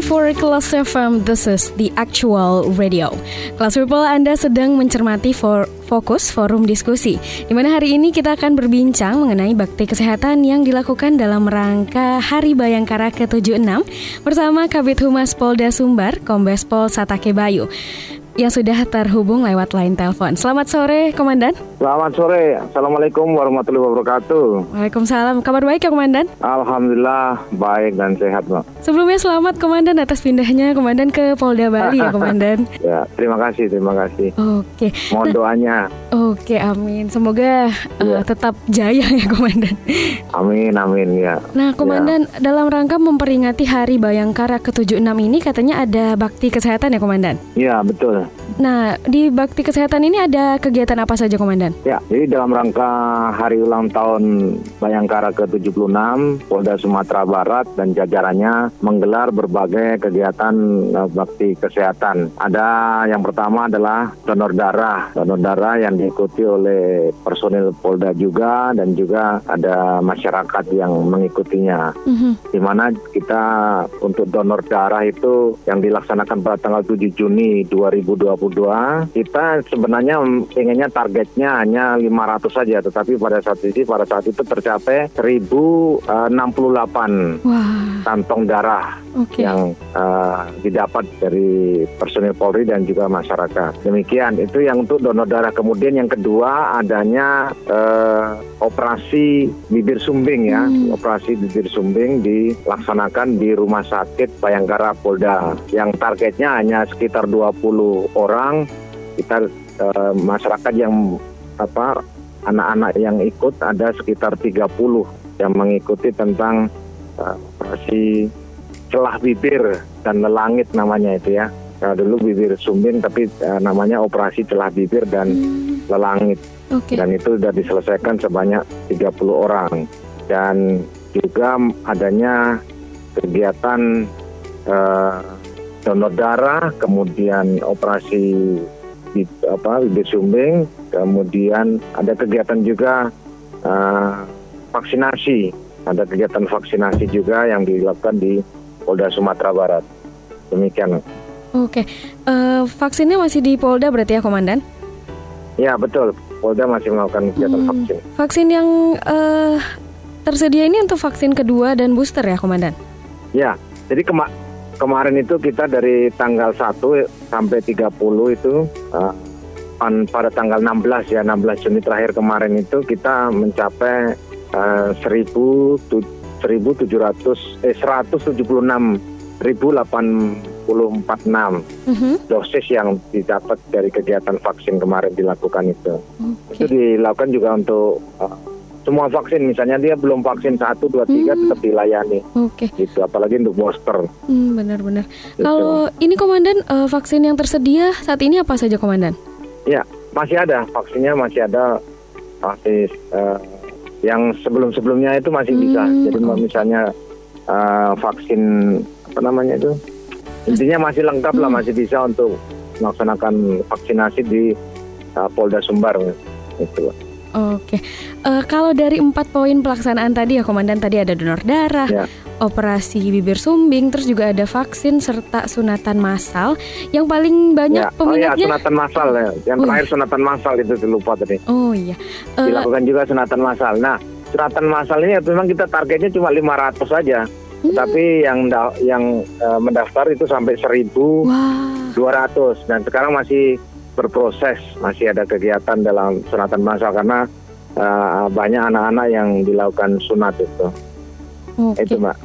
For Kelas FM, this is the actual radio. Kelas People, Anda sedang mencermati for Fokus Forum Diskusi, di mana hari ini kita akan berbincang mengenai bakti kesehatan yang dilakukan dalam rangka Hari Bayangkara ke-76 bersama Kabit Humas Polda Sumbar, Kombes Pol Satake Bayu yang sudah terhubung lewat line telepon. Selamat sore, Komandan. Selamat sore. Assalamualaikum warahmatullahi wabarakatuh. Waalaikumsalam. Kabar baik ya, Komandan? Alhamdulillah baik dan sehat, Mbak. Sebelumnya selamat, Komandan, atas pindahnya Komandan ke Polda Bali ya, Komandan. ya, terima kasih, terima kasih. Oke. Mohon nah, doanya. Oke, amin. Semoga ya. uh, tetap jaya ya, Komandan. Amin, amin ya. Nah, Komandan, ya. dalam rangka memperingati Hari Bayangkara ke-76 ini katanya ada bakti kesehatan ya, Komandan? Iya, betul. Nah, di bakti kesehatan ini ada kegiatan apa saja, Komandan? Ya, jadi dalam rangka hari ulang tahun Bayangkara ke-76, Polda Sumatera Barat dan jajarannya menggelar berbagai kegiatan uh, bakti kesehatan. Ada yang pertama adalah donor darah. Donor darah yang diikuti oleh personil Polda juga dan juga ada masyarakat yang mengikutinya. Mm -hmm. Di mana kita untuk donor darah itu yang dilaksanakan pada tanggal 7 Juni 2020 2022 kita sebenarnya inginnya targetnya hanya 500 saja tetapi pada saat itu pada saat itu tercapai 1068 Wah. kantong darah okay. yang uh, didapat dari personil Polri dan juga masyarakat. Demikian itu yang untuk donor darah. Kemudian yang kedua adanya uh, operasi bibir sumbing ya, hmm. operasi bibir sumbing dilaksanakan di Rumah Sakit Bayangkara Polda yang targetnya hanya sekitar 20 orang. Kita uh, masyarakat yang apa anak-anak yang ikut ada sekitar 30 yang mengikuti tentang uh, operasi celah bibir dan lelangit namanya itu ya. Nah, dulu bibir sumbing tapi uh, namanya operasi celah bibir dan hmm. lelangit. Okay. Dan itu sudah diselesaikan sebanyak 30 orang. Dan juga adanya kegiatan uh, donor darah, kemudian operasi di, apa bibir sumbing, kemudian ada kegiatan juga uh, vaksinasi. Ada kegiatan vaksinasi juga yang dilakukan di Polda Sumatera Barat. Demikian. Oke, uh, vaksinnya masih di Polda berarti ya, Komandan? Ya betul, Polda masih melakukan kegiatan hmm, vaksin. Vaksin yang uh, tersedia ini untuk vaksin kedua dan booster ya, Komandan? Ya, jadi kema kemarin itu kita dari tanggal 1 sampai 30 itu uh, pada tanggal 16 ya, 16 Juni terakhir kemarin itu kita mencapai uh, 1000 1.700 eh 176 1084 uh-huh. dosis yang didapat dari kegiatan vaksin kemarin dilakukan itu. Okay. Itu dilakukan juga untuk uh, semua vaksin misalnya dia belum vaksin satu dua tiga hmm. tetap dilayani. Oke. Okay. Gitu apalagi untuk booster. Hmm, benar-benar. Gitu. Kalau ini komandan uh, vaksin yang tersedia saat ini apa saja komandan? Ya masih ada vaksinnya masih ada masih uh, yang sebelum-sebelumnya itu masih hmm. bisa. Jadi misalnya uh, vaksin apa namanya itu intinya masih lengkap hmm. lah masih bisa untuk melaksanakan vaksinasi di uh, Polda Sumbar itu. Oke, uh, kalau dari empat poin pelaksanaan tadi ya, Komandan tadi ada donor darah, ya. operasi bibir sumbing, terus juga ada vaksin serta sunatan massal. Yang paling banyak ya. peminatnya. Oh iya, sunatan massal ya. Yang oh. terakhir sunatan massal itu lupa tadi. Oh iya. Uh, Dilakukan juga sunatan massal. Nah, sunatan massal ini memang kita targetnya cuma 500 saja. Hmm. Tapi yang yang uh, mendaftar itu sampai 1.200 wow. dan sekarang masih berproses, masih ada kegiatan dalam sunatan massal karena uh, banyak anak-anak yang dilakukan sunat itu. Okay. Itu mbak.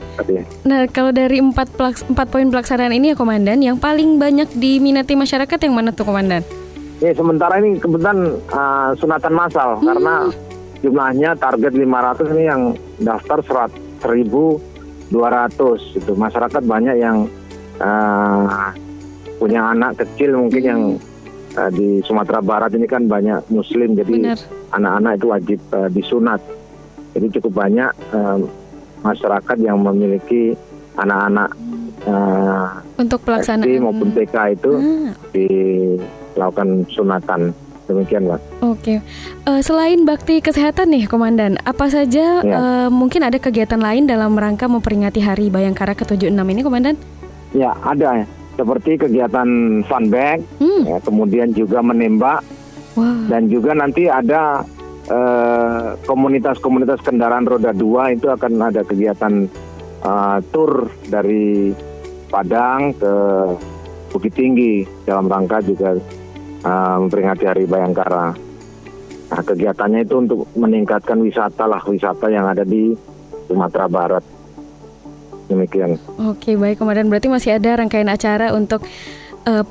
Nah kalau dari empat pelaks empat poin pelaksanaan ini ya komandan, yang paling banyak diminati masyarakat yang mana tuh komandan? Ya sementara ini kebetulan uh, sunatan massal hmm. karena jumlahnya target 500 ini yang daftar 1000 200 itu masyarakat banyak yang uh, punya anak kecil mungkin yang uh, di Sumatera Barat ini kan banyak Muslim jadi anak-anak itu wajib uh, disunat jadi cukup banyak uh, masyarakat yang memiliki anak-anak uh, untuk pelaksanaan SD maupun TK itu ah. dilakukan sunatan demikian Pak. Oke, uh, selain bakti kesehatan nih Komandan, apa saja ya. uh, mungkin ada kegiatan lain dalam rangka memperingati Hari Bayangkara ke-76 ini Komandan? Ya ada ya, seperti kegiatan fun bag, hmm. ya, kemudian juga menembak, wow. dan juga nanti ada eh, komunitas-komunitas kendaraan roda dua itu akan ada kegiatan uh, tour dari Padang ke Bukit Tinggi dalam rangka juga uh, memperingati Hari Bayangkara. Nah, kegiatannya itu untuk meningkatkan wisata lah, wisata yang ada di Sumatera Barat. Demikian. Oke, baik Komandan. Berarti masih ada rangkaian acara untuk uh,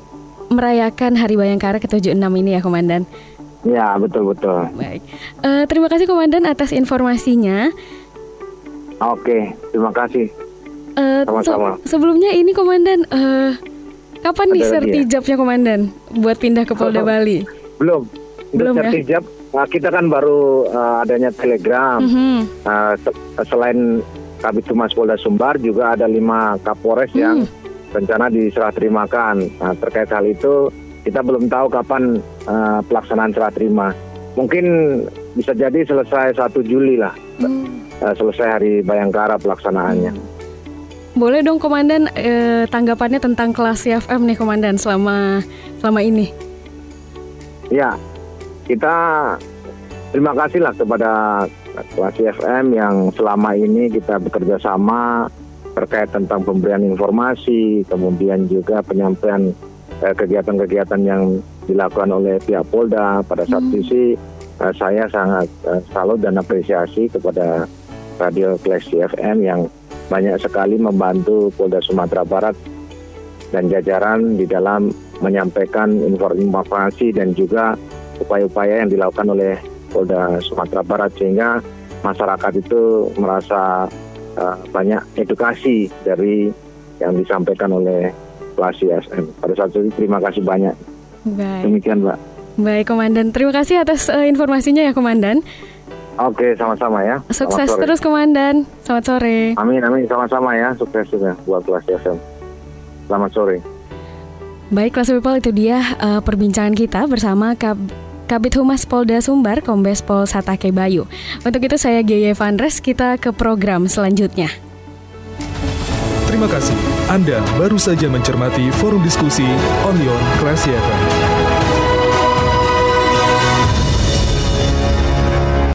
merayakan Hari Bayangkara ke-76 ini ya, Komandan? Ya, betul-betul. Baik. Uh, terima kasih Komandan atas informasinya. Oke, terima kasih. Uh, Sama-sama. Se sebelumnya ini Komandan, uh, Kapan nih sertijabnya komandan buat pindah ke Polda Bali? Belum. Belum ya? sertijab, nah, kita kan baru uh, adanya telegram. Mm -hmm. uh, selain Kabit Humas Polda Sumbar juga ada lima Kapolres mm. yang rencana diserah terimakan. Nah, terkait hal itu kita belum tahu kapan uh, pelaksanaan serah terima. Mungkin bisa jadi selesai 1 Juli lah. Mm. Uh, selesai hari Bayangkara pelaksanaannya. Mm. Boleh dong Komandan eh, tanggapannya tentang kelas CFM nih Komandan selama selama ini. Ya, kita terima kasih lah kepada kelas CFM yang selama ini kita bekerja sama terkait tentang pemberian informasi, kemudian juga penyampaian eh, kegiatan-kegiatan yang dilakukan oleh pihak Polda. Pada saat hmm. sisi eh, saya sangat eh, salut dan apresiasi kepada Radio Kelas CFM yang banyak sekali membantu Polda Sumatera Barat dan jajaran di dalam menyampaikan informasi dan juga upaya-upaya yang dilakukan oleh Polda Sumatera Barat sehingga masyarakat itu merasa uh, banyak edukasi dari yang disampaikan oleh Lasi SM. Pada saat itu terima kasih banyak. Baik. Demikian, Mbak. Baik, Komandan. Terima kasih atas uh, informasinya ya, Komandan. Oke, sama-sama ya. Sukses terus Komandan. Selamat sore. Amin, amin. Sama-sama ya. Sukses juga buat kelas SM. Selamat sore. Baik, kelas people itu dia uh, perbincangan kita bersama Kab Kabit Humas Polda Sumbar, Kombes Pol Satake Bayu. Untuk itu saya Geye Vandres, kita ke program selanjutnya. Terima kasih. Anda baru saja mencermati forum diskusi On Your Classy FM.